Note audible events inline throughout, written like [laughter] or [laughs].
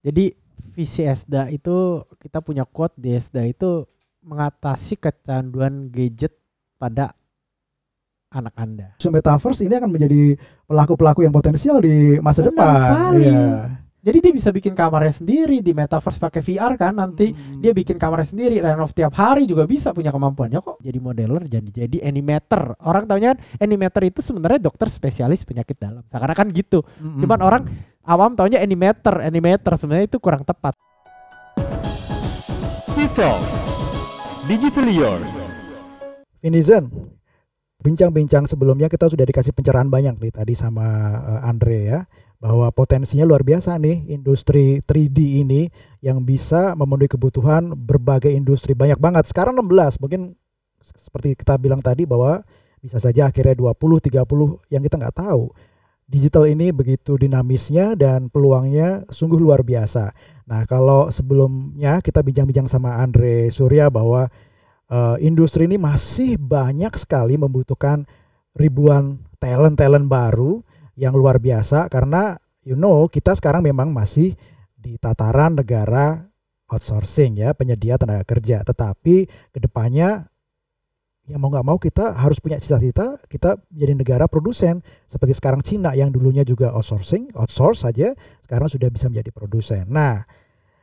Jadi visi ESDA itu kita punya quote di ESDA itu mengatasi kecanduan gadget pada anak Anda. So, metaverse ini akan menjadi pelaku-pelaku yang potensial di masa Benar depan. sekali. Iya. Jadi dia bisa bikin kamarnya sendiri di metaverse pakai VR kan nanti Hmm. dia bikin kamarnya sendiri renov tiap hari juga bisa punya kemampuannya kok jadi modeler jadi jadi animator orang taunya kan animator itu sebenarnya dokter spesialis penyakit dalam sekarang kan gitu Mm-mm. cuman orang awam taunya animator. Animator sebenarnya itu kurang tepat. Cicol. Digital Yours. Vinizen, bincang-bincang sebelumnya kita sudah dikasih pencerahan banyak nih tadi sama eh, Andre ya bahwa potensinya luar biasa nih industri 3D ini yang bisa memenuhi kebutuhan berbagai industri. Banyak banget. Sekarang 16 mungkin seperti kita bilang tadi bahwa bisa saja akhirnya 20 30 yang kita nggak tahu. Digital ini begitu dinamisnya dan peluangnya sungguh luar biasa. Nah, kalau sebelumnya kita bincang-bincang sama Andre Surya bahwa eh, industri ini masih banyak sekali membutuhkan ribuan talent-talent baru yang luar biasa karena you know kita sekarang memang masih di tataran negara outsourcing ya penyedia tenaga kerja tetapi ke depannya ya mau nggak mau kita harus punya cita-cita kita menjadi negara produsen. Seperti sekarang Cina yang dulunya juga outsourcing outsource saja sekarang sudah bisa menjadi produsen. Nah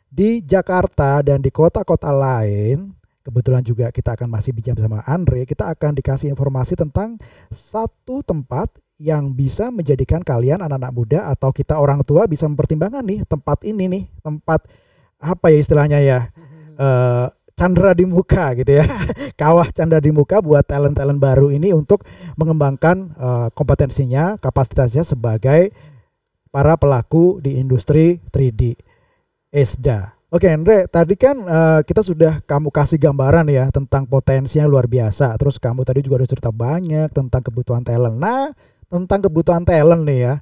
di Jakarta dan di kota-kota lain kebetulan juga kita akan masih bicara sama Andre, kita akan dikasih informasi tentang satu tempat yang bisa menjadikan kalian anak-anak muda atau kita orang tua bisa mempertimbangkan nih tempat ini nih, tempat apa ya istilahnya ya, [laughs] eh candra di muka gitu ya, [laughs] kawah candra di muka buat talent-talent baru ini untuk mengembangkan eh, kompetensinya, kapasitasnya sebagai para pelaku di industri 3D. ESDA. Oke Andre, tadi kan eh, kita sudah kamu kasih gambaran ya tentang potensinya luar biasa. Terus kamu tadi juga udah cerita banyak tentang kebutuhan talent. Nah, tentang kebutuhan talent nih ya,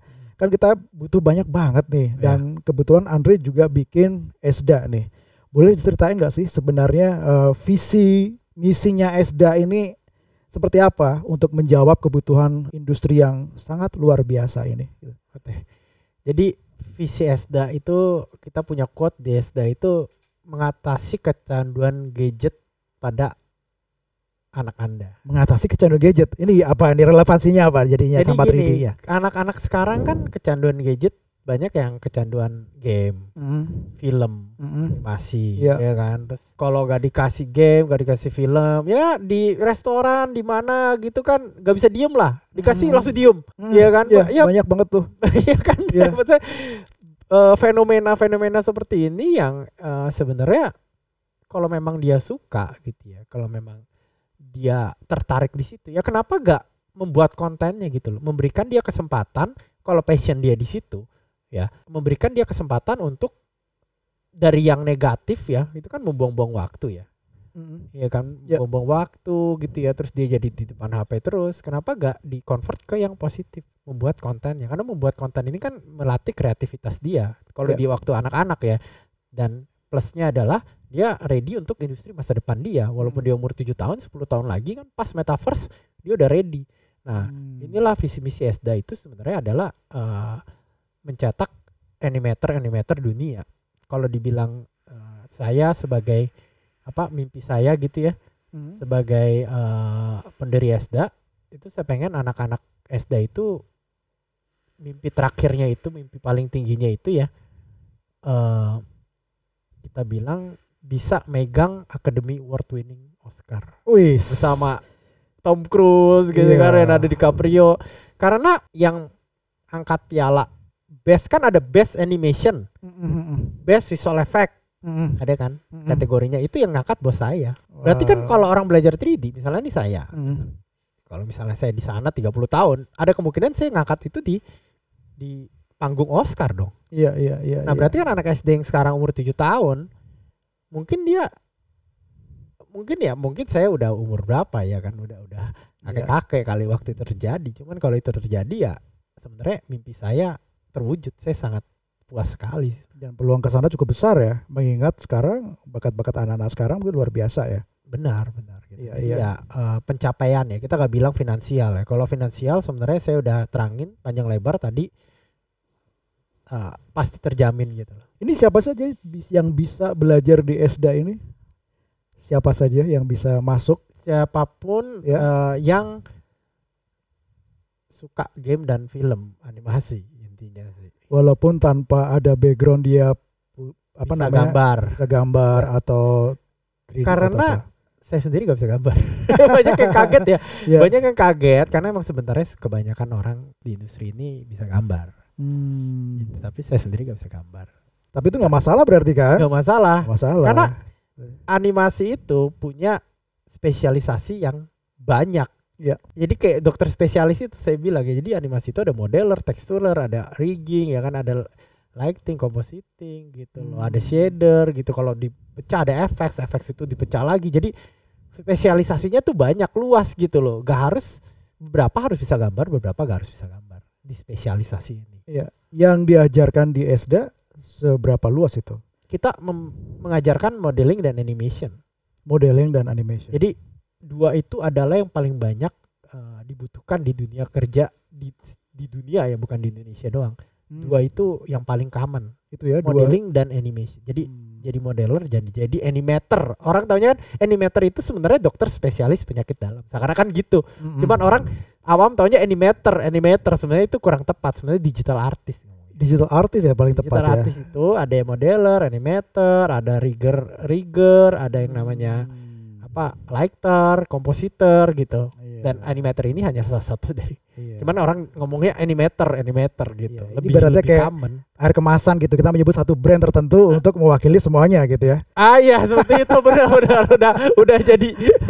kan kita butuh banyak banget nih. Dan kebetulan Andre juga bikin ESDA nih. Boleh diceritain nggak sih sebenarnya eh, visi misinya ESDA ini seperti apa untuk menjawab kebutuhan industri yang sangat luar biasa ini? Oke. Jadi visi ESDA itu kita punya quote di ESDA itu mengatasi kecanduan gadget pada anak Anda. Mengatasi kecanduan gadget. Ini apa? Ini relevansinya apa jadinya Jadi sama 3D gini, ya? anak-anak sekarang kan kecanduan gadget banyak yang kecanduan game, film, animasi, Iya. ya kan. Terus kalau gak dikasih game, gak dikasih film, ya di restoran di mana gitu kan gak bisa diem lah. Dikasih Hmm. langsung diem, Iya kan? Iya, Ya. banyak banget tuh. [laughs] Iya kan? Iya. [laughs] Maksudnya, eh, fenomena-fenomena seperti ini yang eh, sebenarnya kalau memang dia suka gitu ya, kalau memang dia tertarik di situ, ya kenapa gak membuat kontennya gitu loh, memberikan dia kesempatan kalau passion dia di situ, ya, memberikan dia kesempatan untuk dari yang negatif ya, itu kan membuang-buang waktu ya. Iya kan, Ya. buang-buang waktu gitu ya, terus dia jadi di depan HP terus. Kenapa gak di convert ke yang positif, membuat kontennya? Karena membuat konten ini kan melatih kreativitas dia. Kalau Ya. di waktu anak-anak ya, dan plusnya adalah dia ready untuk industri masa depan dia. Walaupun Hmm. dia umur 7 tahun, 10 tahun lagi kan pas metaverse dia udah ready. Nah, Hmm. inilah visi misi ESDA itu sebenarnya adalah eh, mencetak animator-animator dunia. Kalau dibilang eh, saya sebagai apa mimpi saya gitu ya Hmm. sebagai eh, pendiri ESDA itu saya pengen anak-anak ESDA itu mimpi terakhirnya itu mimpi paling tingginya itu ya eh kita bilang bisa megang Academy Award winning Oscar Wih. bersama Tom Cruise gitu Iya. kan Leonardo DiCaprio karena yang angkat piala best kan ada best animation. Best visual effect. Ada kan? Kategorinya itu yang ngangkat bos saya. Berarti kan kalau orang belajar 3D misalnya ini saya. Kalau misalnya saya di sana 30 tahun ada kemungkinan saya ngangkat itu di di panggung Oscar dong. Iya iya iya. nah iya. berarti kan anak SD yang sekarang umur 7 tahun mungkin dia mungkin ya mungkin saya udah umur berapa ya kan udah udah kakek kakek kali waktu itu terjadi. Cuman kalau itu terjadi ya sebenarnya mimpi saya terwujud saya sangat puas sekali dan peluang ke sana cukup besar ya mengingat sekarang bakat-bakat anak-anak sekarang mungkin luar biasa ya. benar benar gitu. Iya, iya. ya eh, pencapaian ya kita nggak bilang finansial ya kalau finansial sebenarnya saya udah terangin panjang lebar tadi eh, pasti terjamin gitu loh. Ini siapa saja yang bisa belajar di ESDA ini? Siapa saja yang bisa masuk? Siapa pun Ya. eh, yang suka game dan film animasi intinya sih. Walaupun tanpa ada background dia apa Bisa namanya? gambar. Bisa gambar atau 3D Karena atau apa. Saya sendiri gak bisa gambar. [laughs] [laughs] Banyak yang kaget ya. Ya. Banyak yang kaget karena emang sebenarnya kebanyakan orang di industri ini bisa gambar. Hmm. Gitu. Tapi saya sendiri gak bisa gambar. Tapi itu nggak masalah berarti kan? Gak masalah. Nggak masalah. Karena animasi itu punya spesialisasi yang banyak. Iya. Jadi kayak dokter spesialis itu saya bilang ya. Jadi animasi itu ada modeler, teksturer, ada rigging ya kan ada lighting, compositing gitu loh. Ada Hmm. shader gitu. Kalau dipecah ada effects, effects itu dipecah lagi. Jadi spesialisasinya tuh banyak luas gitu loh. Gak harus beberapa harus bisa gambar, beberapa gak harus bisa gambar di spesialisasi ini. Iya. Yang diajarkan di ESDA seberapa luas itu? Kita mengajarkan modeling dan animation. Modeling dan animation. Jadi dua itu adalah yang paling banyak eh, dibutuhkan di dunia kerja di di dunia ya bukan di Indonesia doang. Hmm. Dua itu yang paling common, itu ya dua. modeling dan animation. Jadi Hmm. jadi modeler jadi jadi animator. Orang taunya kan animator itu sebenarnya dokter spesialis penyakit dalam. Sekarang kan gitu. Mm-mm. Cuman orang awam taunya animator, animator sebenarnya itu kurang tepat. Sebenarnya digital artist. digital artist ya paling Digital tepat ya. artist itu ada yang modeler, animator, ada rigger, rigger, ada yang namanya Hmm. Apa lighter, kompositor gitu. Iya. Dan animator ini hanya salah satu dari. Iya. Cuman orang ngomongnya animator, animator gitu. Iya, lebih lebih kayak- common. air kemasan gitu kita menyebut satu brand tertentu untuk mewakili semuanya gitu ya. Ah iya seperti itu benar benar udah udah jadi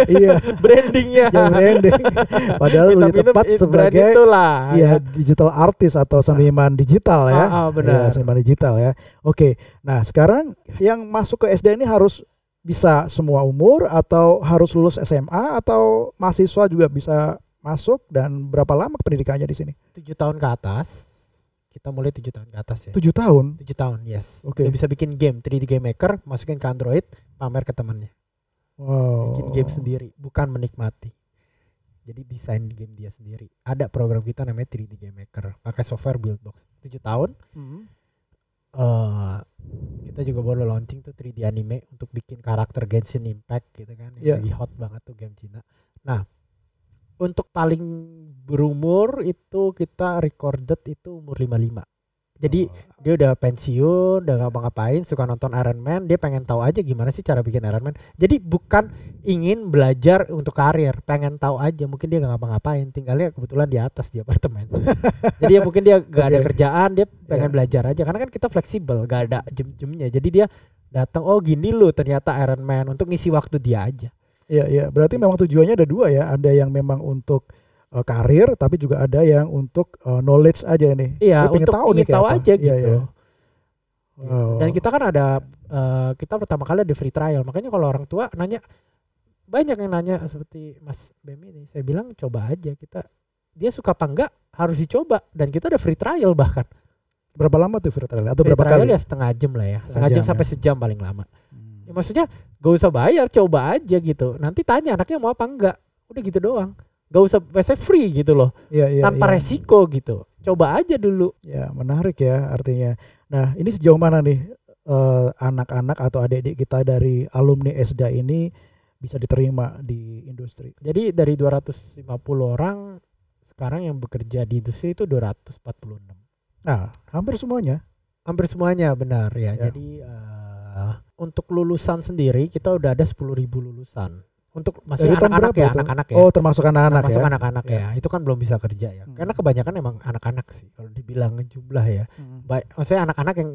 iya. [laughs] brandingnya. Jadi branding. Padahal Kita lebih tepat brand sebagai itulah. Iya, digital artist atau seniman digital ya. Ah, ah, benar. Iya, seniman digital ya. Oke. Nah, sekarang yang masuk ke SD ini harus bisa semua umur atau harus lulus SMA atau mahasiswa juga bisa masuk dan berapa lama pendidikannya di sini? Tujuh tahun ke atas. Kita mulai tujuh tahun ke atas ya. Tujuh tahun. Tujuh tahun, yes. Oke. Udah bisa bikin game 3D Game Maker, masukin ke Android, pamer ke temannya. Wow. Bikin game sendiri, bukan menikmati. Jadi desain game dia sendiri. Ada program kita namanya 3D Game Maker, pakai software Buildbox. Tujuh tahun. Hmm. Eh kita juga baru launching tuh 3D anime untuk bikin karakter Genshin Impact gitu kan. Yang Iya. lagi hot banget tuh game Cina. Nah, untuk paling berumur itu kita recorded itu umur 55. Jadi Oh. dia udah pensiun, udah ngapa-ngapain, suka nonton Iron Man, dia pengen tahu aja gimana sih cara bikin Iron Man. Jadi bukan ingin belajar untuk karir, pengen tahu aja. Mungkin dia nggak ngapa-ngapain, tinggalnya kebetulan di atas di apartemen. [laughs] Jadi ya mungkin dia gak ada kerjaan, dia pengen Ya. belajar aja. Karena kan kita fleksibel, gak ada jam-jamnya. Jadi dia datang, oh gini loh ternyata Iron Man untuk ngisi waktu dia aja. Iya, iya. Berarti memang tujuannya ada dua ya. Ada yang memang untuk eh, karir, tapi juga ada yang untuk eh, knowledge aja nih. Iya, untuk tahu nih tahu apa. aja Iya, gitu. iya. Wow. Dan kita kan ada eh, kita pertama kali ada free trial. Makanya kalau orang tua nanya banyak yang nanya seperti Mas Bem ini. Saya bilang coba aja kita dia suka apa enggak harus dicoba dan kita ada free trial bahkan. berapa lama tuh free trial atau Free berapa trial kali? ya setengah jam lah ya. Setengah Setengah jam jam sampai ya. sejam paling lama. Hmm. Ya, maksudnya gak usah bayar, coba aja gitu. Nanti tanya anaknya mau apa enggak. Udah gitu doang. Gak usah biasanya free gitu loh. Iya, iya, tanpa iya. resiko gitu. Coba aja dulu. Ya, menarik ya artinya. Nah, ini sejauh mana nih eh, anak-anak atau adik-adik kita dari alumni ESDA ini bisa diterima di industri? Jadi dari 250 orang sekarang yang bekerja di industri itu 246. Nah, hampir semuanya. Hampir semuanya benar ya. Ya. Jadi eh, untuk lulusan sendiri kita udah ada 10.000 lulusan. Untuk masih anak-anak ya, anak-anak ya. Oh, termasuk anak-anak Termasuk ya. anak-anak ya. Itu kan belum bisa kerja ya. Hmm. Karena kebanyakan emang anak-anak sih kalau dibilang jumlah ya. Hmm. Baik, maksudnya anak-anak yang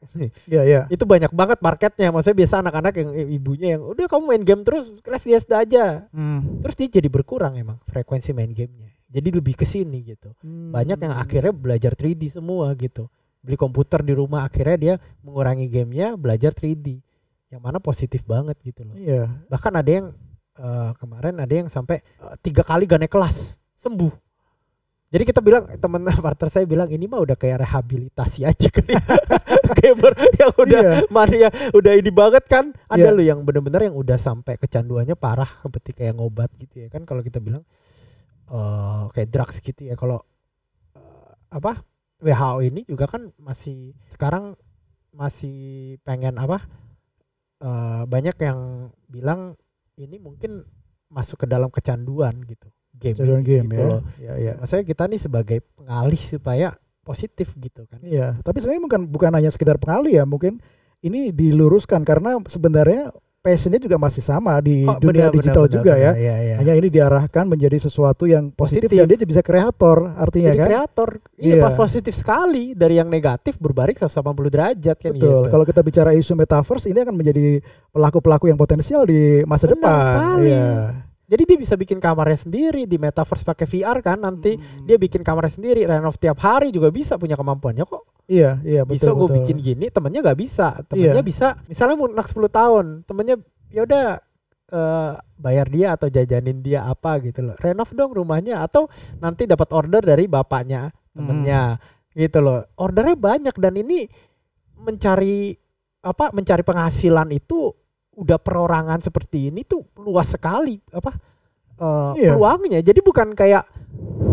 [laughs] Iya, iya. itu banyak banget marketnya. Maksudnya biasa anak-anak yang ibunya yang udah kamu main game terus kelas SD aja. Hmm. Terus dia jadi berkurang emang frekuensi main gamenya. Jadi lebih ke sini gitu. Banyak yang akhirnya belajar 3D semua gitu. Beli komputer di rumah akhirnya dia mengurangi gamenya belajar 3D. Yang mana positif banget gitu loh. Iya. Bahkan ada yang eh, kemarin ada yang sampai eh, tiga kali gak naik kelas sembuh. Jadi kita bilang teman [laughs] partner saya bilang ini mah udah kayak rehabilitasi aja kali. [laughs] Gamer yang udah Iya. mania udah ini banget kan. Ada Iya. loh yang bener-bener yang udah sampai kecanduannya parah seperti kayak ngobat gitu ya kan kalau kita bilang eh kayak drugs gitu ya kalau eh, apa WHO ini juga kan masih sekarang masih pengen apa? eh, banyak yang bilang ini mungkin masuk ke dalam kecanduan gitu. Game, Kecanduan game gitu ya. loh. Ya, ya. Maksudnya kita nih sebagai pengalih supaya positif gitu kan. Iya, tapi sebenarnya bukan bukan hanya sekedar pengalih ya, mungkin ini diluruskan karena sebenarnya passionnya juga masih sama di Oh, dunia benar, digital benar, juga benar, ya. Iya, iya. Hanya ini diarahkan menjadi sesuatu yang positif, Positif. dan dia bisa kreator artinya Jadi kan. kreator, iya Iya. pas positif sekali dari yang negatif berbalik 180 derajat kan Betul. gitu. Kalau kita bicara isu metaverse ini akan menjadi pelaku-pelaku yang potensial di masa Benar depan. sekali. Iya. Jadi dia bisa bikin kamarnya sendiri di metaverse pakai VR kan nanti dia bikin kamarnya sendiri renov tiap hari juga bisa punya kemampuannya kok. Iya, iya betul bisa gue bikin gini temennya nggak bisa. Temennya Iya. bisa misalnya mau anak 10 tahun temennya ya udah eh, bayar dia atau jajanin dia apa gitu loh. Renov dong rumahnya atau nanti dapat order dari bapaknya temennya gitu loh. Ordernya banyak dan ini mencari apa mencari penghasilan itu udah perorangan seperti ini tuh luas sekali apa eh, Iya. peluangnya. Jadi bukan kayak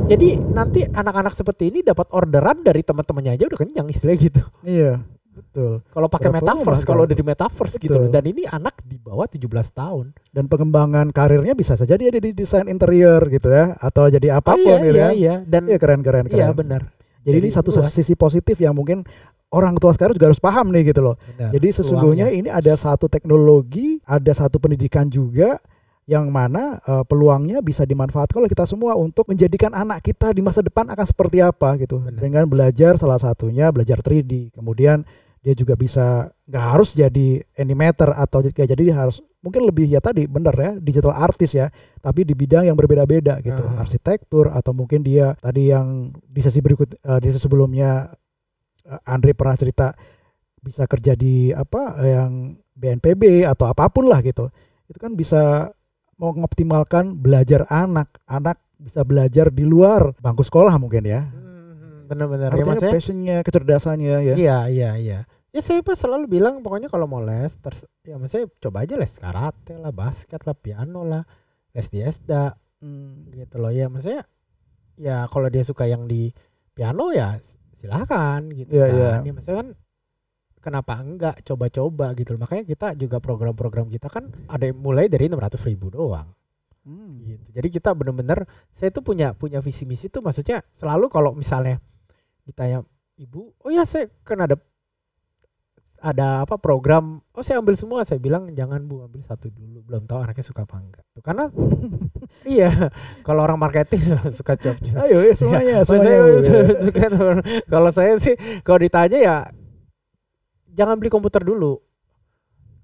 jadi nanti anak-anak seperti ini dapat orderan dari teman-temannya aja udah kenyang istilahnya gitu Iya, betul. kalau pakai metaverse kalau udah di metaverse gitu Betul. loh dan ini anak di bawah 17 tahun Dan pengembangan karirnya bisa saja dia di desain interior gitu ya, atau jadi apa pun iya, gitu iya, kan. iya. dan Iya keren keren iya keren. benar Jadi ini Jadi satu luas. sisi positif yang mungkin orang tua sekarang juga harus paham nih gitu loh. benar. Jadi sesungguhnya ini ada satu teknologi, ada satu pendidikan juga yang mana eh, peluangnya bisa dimanfaatkan oleh kita semua untuk menjadikan anak kita di masa depan akan seperti apa gitu. Benar. Dengan belajar salah satunya belajar 3D. Kemudian dia juga bisa nggak harus jadi animator atau ya jadi dia harus mungkin lebih ya tadi bener ya digital artist ya tapi di bidang yang berbeda-beda gitu Ah. arsitektur atau mungkin dia tadi yang di sesi berikut eh, di sesi sebelumnya eh, Andre pernah cerita bisa kerja di apa yang BNPB atau apa pun lah gitu itu kan bisa mengoptimalkan belajar anak. Anak bisa belajar di luar bangku sekolah mungkin ya. Hmm, benar-benar ya maksudnya passionnya kecerdasannya ya. Iya iya iya. Ya saya pas selalu bilang pokoknya kalau mau les terus ya maksudnya coba aja les karate lah basket lah piano lah les di esda Hmm. gitu loh. Ya maksudnya ya kalau dia suka yang di piano ya silahkan gitu Iya, kan. iya. ya maksudnya kan kenapa enggak? Coba-coba gitu loh. Makanya kita juga program-program kita kan ada yang mulai dari 600 ribu doang. Hmm. gitu. Jadi kita bener-bener saya tuh punya punya visi misi tuh maksudnya selalu kalau misalnya ditanya ibu oh ya saya kan ada ada apa program? Oh saya ambil semua. Saya bilang jangan bu ambil satu dulu. Belum tahu anaknya suka apa enggak. Tuh, karena [laughs] iya kalau orang marketing [laughs] suka job ayo ya semuanya [laughs] semuanya Maksudnya, kalau saya sih kalau ditanya ya jangan beli komputer dulu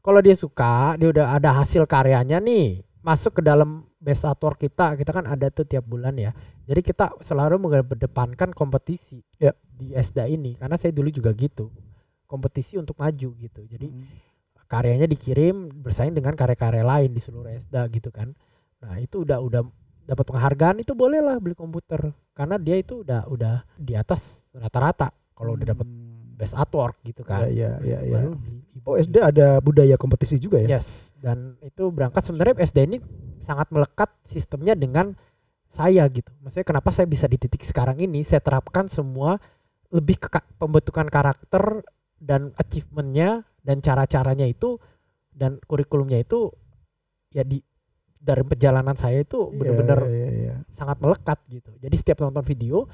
kalau dia suka dia udah ada hasil karyanya nih masuk ke dalam best kita kita kan ada tuh tiap bulan ya jadi kita selalu mengedepankan kompetisi Ya. di ESDA ini karena saya dulu juga gitu kompetisi untuk maju gitu jadi Hmm. karyanya dikirim bersaing dengan karya-karya lain di seluruh ESDA gitu kan. Nah, itu udah udah dapat penghargaan itu bolehlah beli komputer karena dia itu udah udah di atas rata-rata kalau udah dapat Hmm. Best artwork gitu kan. Iya, iya, iya. E-book Oh SD ada budaya kompetisi juga ya? Yes, dan itu berangkat sebenarnya SD ini sangat melekat sistemnya dengan saya gitu. Maksudnya kenapa saya bisa di titik sekarang ini saya terapkan semua lebih ke ka- pembentukan karakter dan achievementnya dan cara-caranya itu dan kurikulumnya itu ya di dari perjalanan saya itu Iya, benar-benar iya, iya. sangat melekat gitu. Jadi setiap nonton video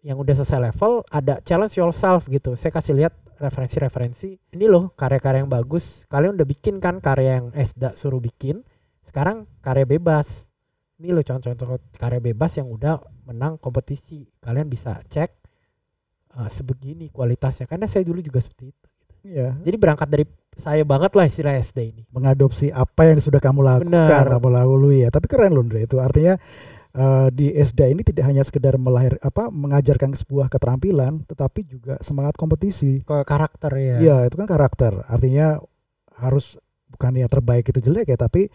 yang udah selesai level ada challenge yourself gitu. Saya kasih lihat referensi-referensi. Ini loh karya-karya yang bagus. Kalian udah bikin kan karya yang Esda suruh bikin. Sekarang karya bebas. Ini loh contoh-contoh karya bebas yang udah menang kompetisi. Kalian bisa cek uh, sebegini kualitasnya. Karena saya dulu juga seperti itu. Iya. Jadi berangkat dari saya banget lah istilah SD ini. Mengadopsi apa yang sudah kamu lakukan, Benar. apa lalui ya. Tapi keren loh Andre itu. Artinya eh, di SD ini tidak hanya sekedar melahir apa mengajarkan sebuah keterampilan, tetapi juga semangat kompetisi. Ke karakter ya. Iya, itu kan karakter. Artinya harus bukan ya terbaik itu jelek ya, tapi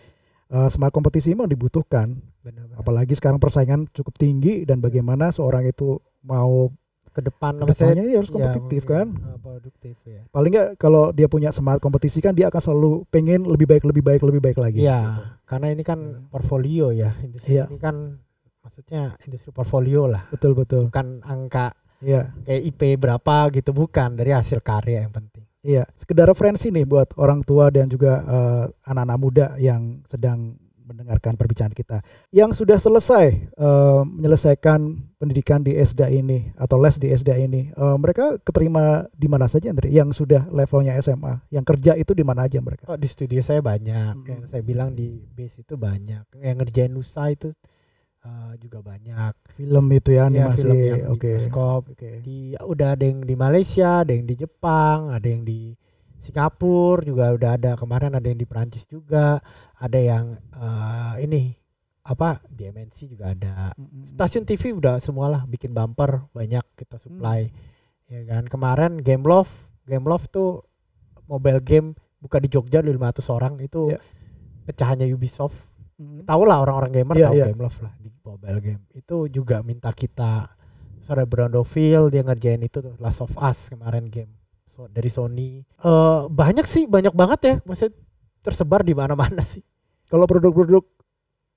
eh, semangat kompetisi memang dibutuhkan. Benar-benar. Apalagi sekarang persaingan cukup tinggi dan bagaimana seorang itu mau Ke depan saya ke depannya dia harus Iya, kompetitif iya, kan. uh, produktif ya. Paling nggak kalau dia punya semangat kompetisi kan dia akan selalu pengen lebih baik, lebih baik, lebih baik lagi. Iya, karena ini kan Iya. portfolio ya, industri Iya. ini kan maksudnya industri portfolio lah, Betul betul. bukan angka Iya. kayak IP berapa gitu bukan dari hasil karya yang penting. Iya, sekedar referensi nih buat orang tua dan juga eh, anak-anak muda yang sedang mendengarkan perbincangan kita. Yang sudah selesai eh, menyelesaikan pendidikan di SDA ini atau les di SDA ini, eh, mereka keterima di mana saja, Andre? Yang sudah levelnya SMA, yang kerja itu di mana aja mereka? Oh di studio saya banyak, Mm-mm. yang saya bilang di base itu banyak, yang ngerjain Nusa itu eh, juga banyak. Film itu ya, Iya, animasi, film yang di oke. bioskop. Oke. Di udah ada yang di Malaysia, ada yang di Jepang, ada yang di Singapura juga udah ada kemarin ada yang di Perancis juga, ada yang eh, ini apa di MNC juga ada. Stasiun TV udah semualah bikin bumper banyak kita supply. Hmm. Ya kan kemarin Game Love, Game Love tuh mobile game buka di Jogja 500 orang itu Iya. pecahannya Ubisoft. Mm-mm. Tahu lah orang-orang gamer Iya, tahu iya. Game Love lah di mobile game. Itu juga minta kita Sore Brandoville dia ngerjain itu tuh Last of Us kemarin game so, dari Sony. Eh banyak sih, banyak banget ya. Maksudnya tersebar di mana-mana sih. Kalau produk-produk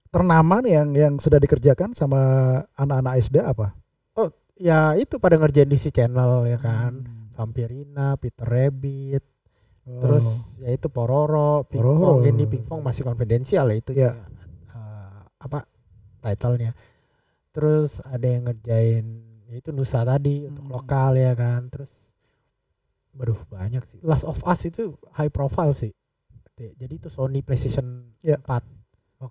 ternama nih yang yang sudah dikerjakan sama anak-anak SD apa? Ya itu pada ngerjain di si channel ya kan. Hmm. Vampirina, Peter Rabbit, Oh. terus ya itu Pororo, Pororo. Pingpong ini Pingpong masih konfidensial ya itu Iya. eh, apa titlenya. Terus ada yang ngerjain ya itu Nusa tadi untuk Hmm. lokal ya kan. Terus Waduh banyak sih. Last of Us itu high profile sih. Jadi itu Sony PlayStation Iya. 4.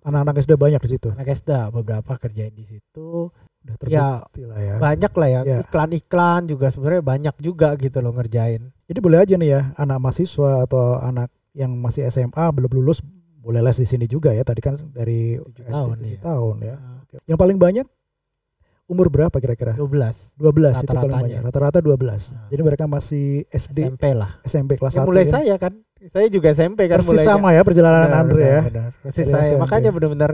anak-anak SD banyak di situ. Anak SD beberapa kerjain di situ. Udah Ya terbukti lah ya. banyak lah ya. Iya. Iklan-iklan juga sebenarnya banyak juga gitu loh ngerjain. Jadi boleh aja nih ya anak mahasiswa atau anak yang masih SMA belum lulus boleh les di sini juga ya. Tadi kan dari Tujuh SD tahun, tujuh iya. tahun ya. Nah. Yang paling banyak umur berapa kira-kira? 12 12 itu paling banyak. Rata-rata 12. Nah. Jadi mereka masih SD, SMP lah. SMP kelas Ya, 1 mulai ya. saya kan. Saya juga SMP kan Persis mulainya. sama ya perjalanan Benar, Andre benar, ya. benar. Persis Dari saya. SMP. Makanya benar-benar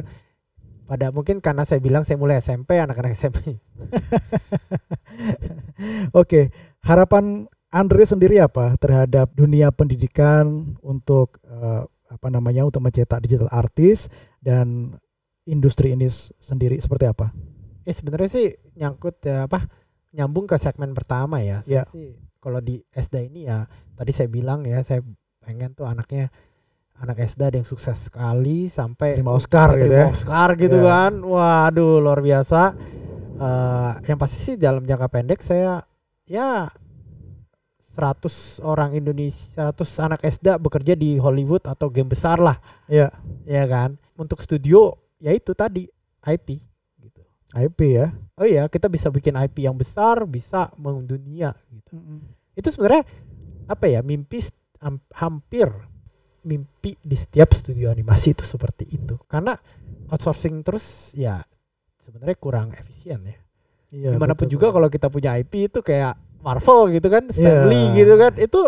pada mungkin karena saya bilang saya mulai SMP anak-anak SMP. [laughs] Oke, harapan Andre sendiri apa terhadap dunia pendidikan untuk eh, apa namanya untuk mencetak digital artis dan industri ini sendiri seperti apa? Ya sebenarnya sih nyangkut ya apa nyambung ke segmen pertama ya. Saya Ya. sih kalau di SD ini ya tadi saya bilang ya saya pengen tuh anaknya anak SD ada yang sukses sekali sampai Terima Oscar gitu ya. Oscar gitu Ya. kan. Waduh luar biasa. Eh yang pasti sih dalam jangka pendek saya ya 100 orang Indonesia 100 anak SD bekerja di Hollywood atau game besar lah Ya, ya kan. Untuk studio ya itu tadi IP gitu. IP ya. Oh iya, kita bisa bikin IP yang besar, bisa mendunia gitu. Itu sebenarnya apa ya? Mimpi hampir mimpi di setiap studio animasi itu seperti itu. Karena outsourcing terus ya sebenarnya kurang efisien ya. Iya. Di mana pun betul, juga kalau kita punya IP itu kayak Marvel gitu kan, Iya. Lee gitu kan, itu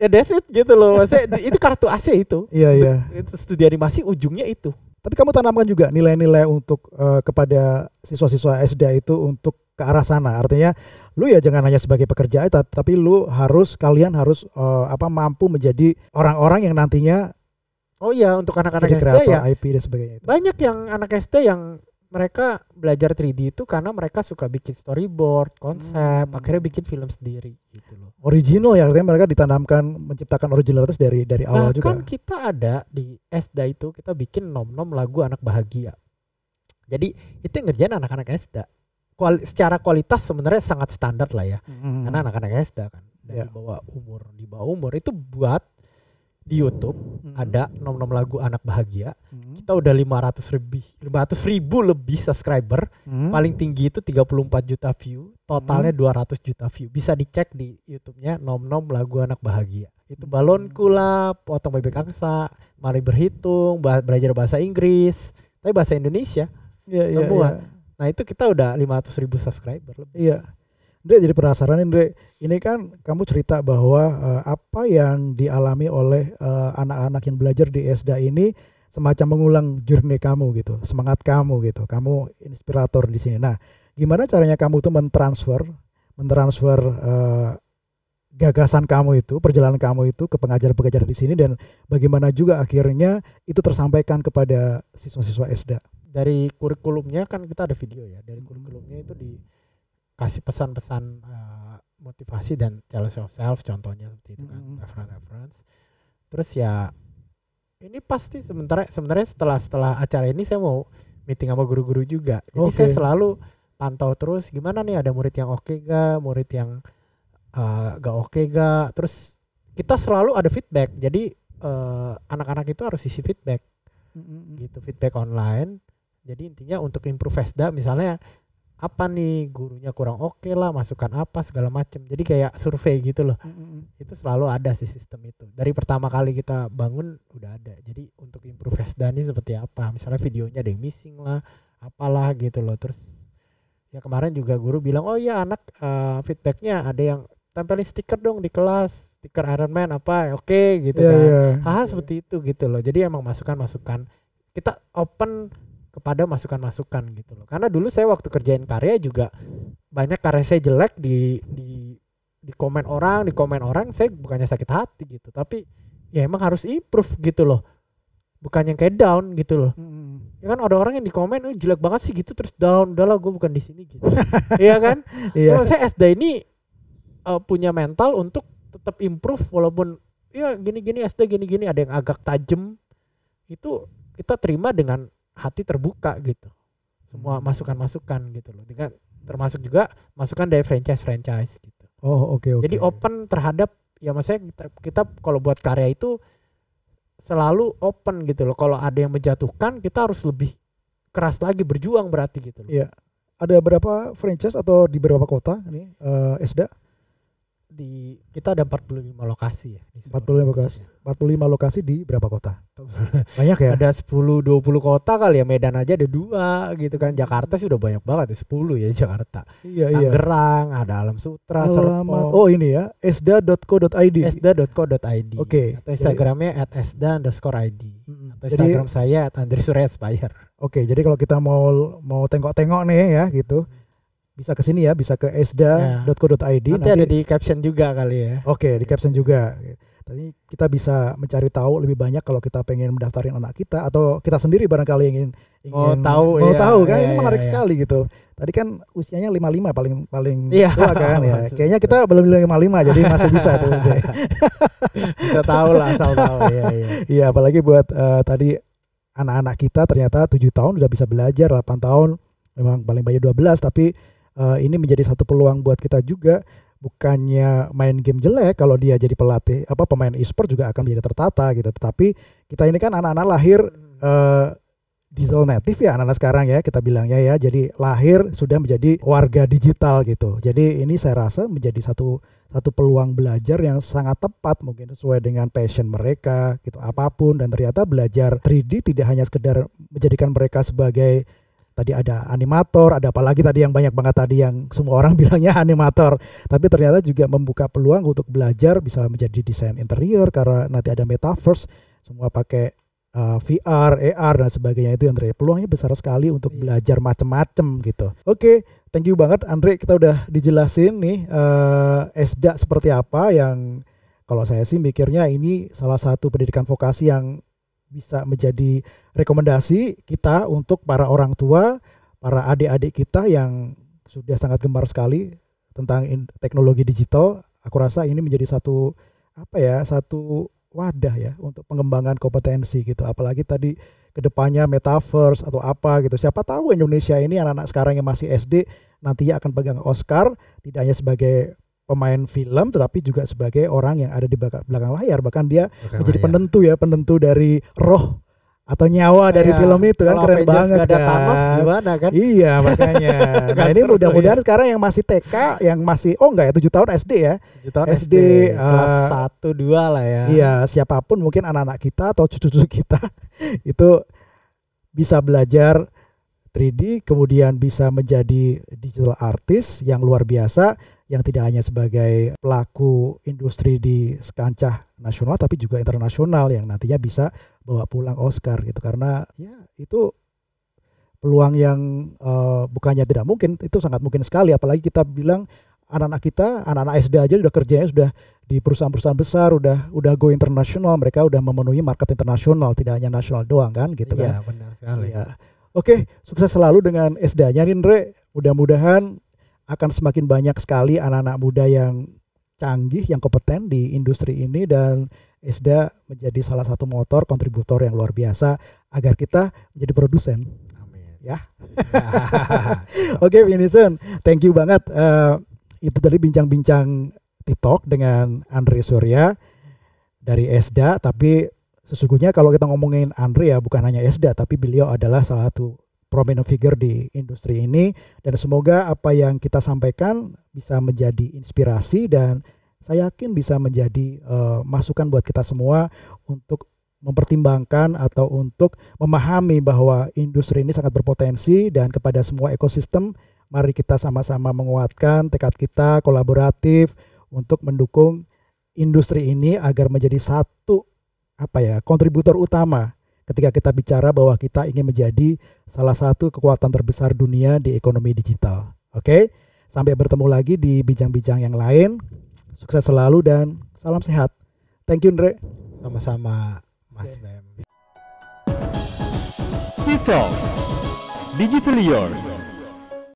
ya that's it gitu loh. Maksudnya itu kartu AC itu. Iya, iya. Itu studio animasi ujungnya itu. Tapi kamu tanamkan juga nilai-nilai untuk eh, kepada siswa-siswa SD itu untuk ke arah sana. Artinya lu ya jangan hanya sebagai pekerja aja, tapi lu harus kalian harus eh, apa mampu menjadi orang-orang yang nantinya Oh iya, untuk anak-anak SD ya IP dan sebagainya itu. banyak yang anak SD yang mereka belajar 3D itu karena mereka suka bikin storyboard, konsep, Hmm. akhirnya bikin film sendiri gitu loh. Original ya artinya mereka ditanamkan menciptakan originalitas dari dari awal Bahkan juga. kita ada di SD itu kita bikin nom-nom lagu anak bahagia. Jadi itu yang ngerjain anak-anak SD. Kuali- secara kualitas sebenarnya sangat standar lah ya. Hmm. Karena anak-anak SD kan dari Ya. bawah umur, di bawah umur itu buat di YouTube Hmm. ada nom-nom lagu anak bahagia. Hmm. Kita udah 500 lebih, 500 ribu lebih subscriber. Hmm. paling tinggi itu 34 juta view, totalnya 200 juta view. Bisa dicek di YouTube-nya Nom Nom lagu anak bahagia. Itu Hmm. balonku lah, potong bebek angsa, mari berhitung, belajar bahasa Inggris, tapi bahasa Indonesia. Iya, iya, semua. iya. Nah itu kita udah 500 ribu subscriber lebih. Iya. Andre jadi penasaran Andre. Ini kan kamu cerita bahwa eh, apa yang dialami oleh eh, anak-anak yang belajar di SDA ini semacam mengulang journey kamu gitu, semangat kamu gitu. Kamu inspirator di sini. Nah, gimana caranya kamu tuh mentransfer mentransfer eh, gagasan kamu itu, perjalanan kamu itu ke pengajar-pengajar di sini dan bagaimana juga akhirnya itu tersampaikan kepada siswa-siswa SDA. Dari kurikulumnya kan kita ada video ya. Dari Hmm. kurikulumnya itu di kasih pesan-pesan eh, motivasi dan challenge yourself contohnya seperti itu kan Mm. reference reference terus ya ini pasti sementara sebenarnya setelah setelah acara ini saya mau meeting sama guru-guru juga jadi Oke. saya selalu pantau terus gimana nih ada murid yang oke gak murid yang eh, gak oke gak terus kita selalu ada feedback jadi eh, anak-anak itu harus isi feedback gitu feedback online jadi intinya untuk improve FESDA misalnya apa nih gurunya kurang oke lah masukan apa segala macam jadi kayak survei gitu loh. Itu selalu ada sih sistem itu. Dari pertama kali kita bangun udah ada. Jadi untuk improve FESDA ini seperti apa? Misalnya videonya ada yang missing lah apalah gitu loh. Terus ya kemarin juga guru bilang oh iya anak eh, feedbacknya ada yang tempelin stiker dong di kelas stiker Iron Man apa oke gitu Iya, kan. iya. hal seperti itu gitu loh. Jadi emang masukan-masukan. Kita open kepada masukan-masukan gitu loh. Karena dulu saya waktu kerjain karya juga banyak karya saya jelek di di di komen orang di komen orang saya bukannya sakit hati gitu. Tapi ya emang harus improve gitu loh. Bukan yang kayak down gitu loh. Mm-mm. ya kan ada orang yang di komen "Eh, jelek banget sih gitu terus down. Udahlah gue bukan di sini gitu. [laughs] Iya kan? Iya. Nah, saya SD ini eh, punya mental untuk tetap improve walaupun ya gini-gini SD gini-gini ada yang agak tajam itu kita terima dengan hati terbuka gitu. Semua Hmm. masukan-masukan gitu loh. Dengan termasuk juga masukan dari franchise-franchise gitu. Oh, oke oke. Jadi open terhadap ya maksudnya kita, kita kalau buat karya itu selalu open gitu loh. Kalau ada yang menjatuhkan kita harus lebih keras lagi berjuang berarti gitu loh. Iya. Ada berapa franchise atau di berapa kota nih eh, Esda? Di kita ada 45 lokasi ya. di 45 seluruh lokasi. Indonesia. 45 lokasi di berapa kota? Banyak ya? ada 10 20 kota kali ya Medan aja ada dua gitu kan Jakarta sih udah banyak banget ya 10 ya Jakarta Iya iya. Tangerang ada Alam Sutra Alamat. Serpong Oh ini ya, esda.co.id. esda.co.id Oke, atau Instagramnya at esda underscore id Mm-mm. atau Jadi Instagram saya at Andri Surya oke, jadi kalau kita mau mau tengok-tengok nih ya gitu, bisa ke sini ya, bisa ke esda.co.id. nanti ada di caption juga kali ya Oke, di caption juga. Tadi kita bisa mencari tahu lebih banyak kalau kita pengen mendaftarin anak kita atau kita sendiri barangkali yang ingin Mau ingin- tahu, mau iya, tahu kan iya, ini iya, menarik iya. sekali gitu. Tadi kan usianya 55 paling paling Iya. tua kan [laughs] ya. Kayaknya kita belum 55 jadi masih bisa tuh. [laughs] [laughs] Bisa tahu lah asal tahu ya, ya. Iya, apalagi buat eh, tadi anak-anak kita ternyata 7 tahun sudah bisa belajar, 8 tahun memang paling banyak 12 tapi eh, ini menjadi satu peluang buat kita juga bukannya main game jelek kalau dia jadi pelatih apa pemain e-sport juga akan menjadi tertata gitu. Tetapi kita ini kan anak-anak lahir eh, digital native ya anak-anak sekarang ya kita bilangnya ya. Jadi lahir sudah menjadi warga digital gitu. Jadi ini saya rasa menjadi satu satu peluang belajar yang sangat tepat mungkin sesuai dengan passion mereka gitu apa pun dan ternyata belajar 3D tidak hanya sekedar menjadikan mereka sebagai tadi ada animator, ada apalagi tadi yang banyak banget tadi yang semua orang [laughs] bilangnya animator, tapi ternyata juga membuka peluang untuk belajar bisa menjadi desain interior karena nanti ada metaverse, semua pakai uh, VR, AR dan sebagainya itu Andre. Peluangnya besar sekali untuk Iya. belajar macam-macam gitu. Oke, thank you banget Andre, kita udah dijelasin nih uh, ESDA seperti apa yang kalau saya sih mikirnya ini salah satu pendidikan vokasi yang bisa menjadi rekomendasi kita untuk para orang tua, para adik-adik kita yang sudah sangat gemar sekali tentang teknologi digital. Aku rasa ini menjadi satu apa ya, satu wadah ya untuk pengembangan kompetensi gitu. Apalagi tadi ke depannya metaverse atau apa gitu. Siapa tahu Indonesia ini anak-anak sekarang yang masih SD nantinya akan pegang Oscar tidak hanya sebagai pemain film tetapi juga sebagai orang yang ada di belakang belakang layar. Bahkan dia menjadi penentu ya penentu dari roh atau nyawa dari Iya. film itu kan keren Avengers banget ada kan. Thanos gimana kan? Iya makanya. [laughs] Nah ini mudah-mudahan sekarang yang masih TK yang masih oh enggak ya tujuh tahun SD ya? Tujuh tahun SD, SD, kelas eh, satu dua lah ya. iya siapa pun mungkin anak-anak kita atau cucu-cucu kita [laughs] itu bisa belajar 3D kemudian bisa menjadi digital artist yang luar biasa yang tidak hanya sebagai pelaku industri di skancah nasional tapi juga internasional yang nantinya bisa bawa pulang Oscar gitu karena ya itu peluang yang eh, bukannya tidak mungkin itu sangat mungkin sekali apalagi kita bilang anak-anak kita anak-anak SD aja udah kerjanya sudah di perusahaan-perusahaan besar udah udah go internasional mereka udah memenuhi market internasional tidak hanya nasional doang kan gitu kan iya benar sekali Iya. Oke, sukses selalu dengan SD-nya nih, Andre. Mudah-mudahan akan semakin banyak sekali anak-anak muda yang canggih, yang kompeten di industri ini dan ISDA menjadi salah satu motor kontributor yang luar biasa agar kita menjadi produsen. Amin. Ya. [laughs] Oke, Vincent, thank you banget. Eh, itu tadi bincang-bincang TikTok dengan Andre Surya dari ESDA, tapi sesungguhnya kalau kita ngomongin Andre ya bukan hanya ESDA, tapi beliau adalah salah satu prominent figure di industri ini. Dan semoga apa yang kita sampaikan bisa menjadi inspirasi dan saya yakin bisa menjadi uh, masukan buat kita semua untuk mempertimbangkan atau untuk memahami bahwa industri ini sangat berpotensi dan kepada semua ekosistem mari kita sama-sama menguatkan tekad kita kolaboratif untuk mendukung industri ini agar menjadi satu apa ya kontributor utama ketika kita bicara bahwa kita ingin menjadi salah satu kekuatan terbesar dunia di ekonomi digital. Oke, sampai bertemu lagi di bincang-bincang yang lain. Sukses selalu dan salam sehat. Thank you, Andre. Sama-sama, Mas Oke. Bem. TikTok Digital Yours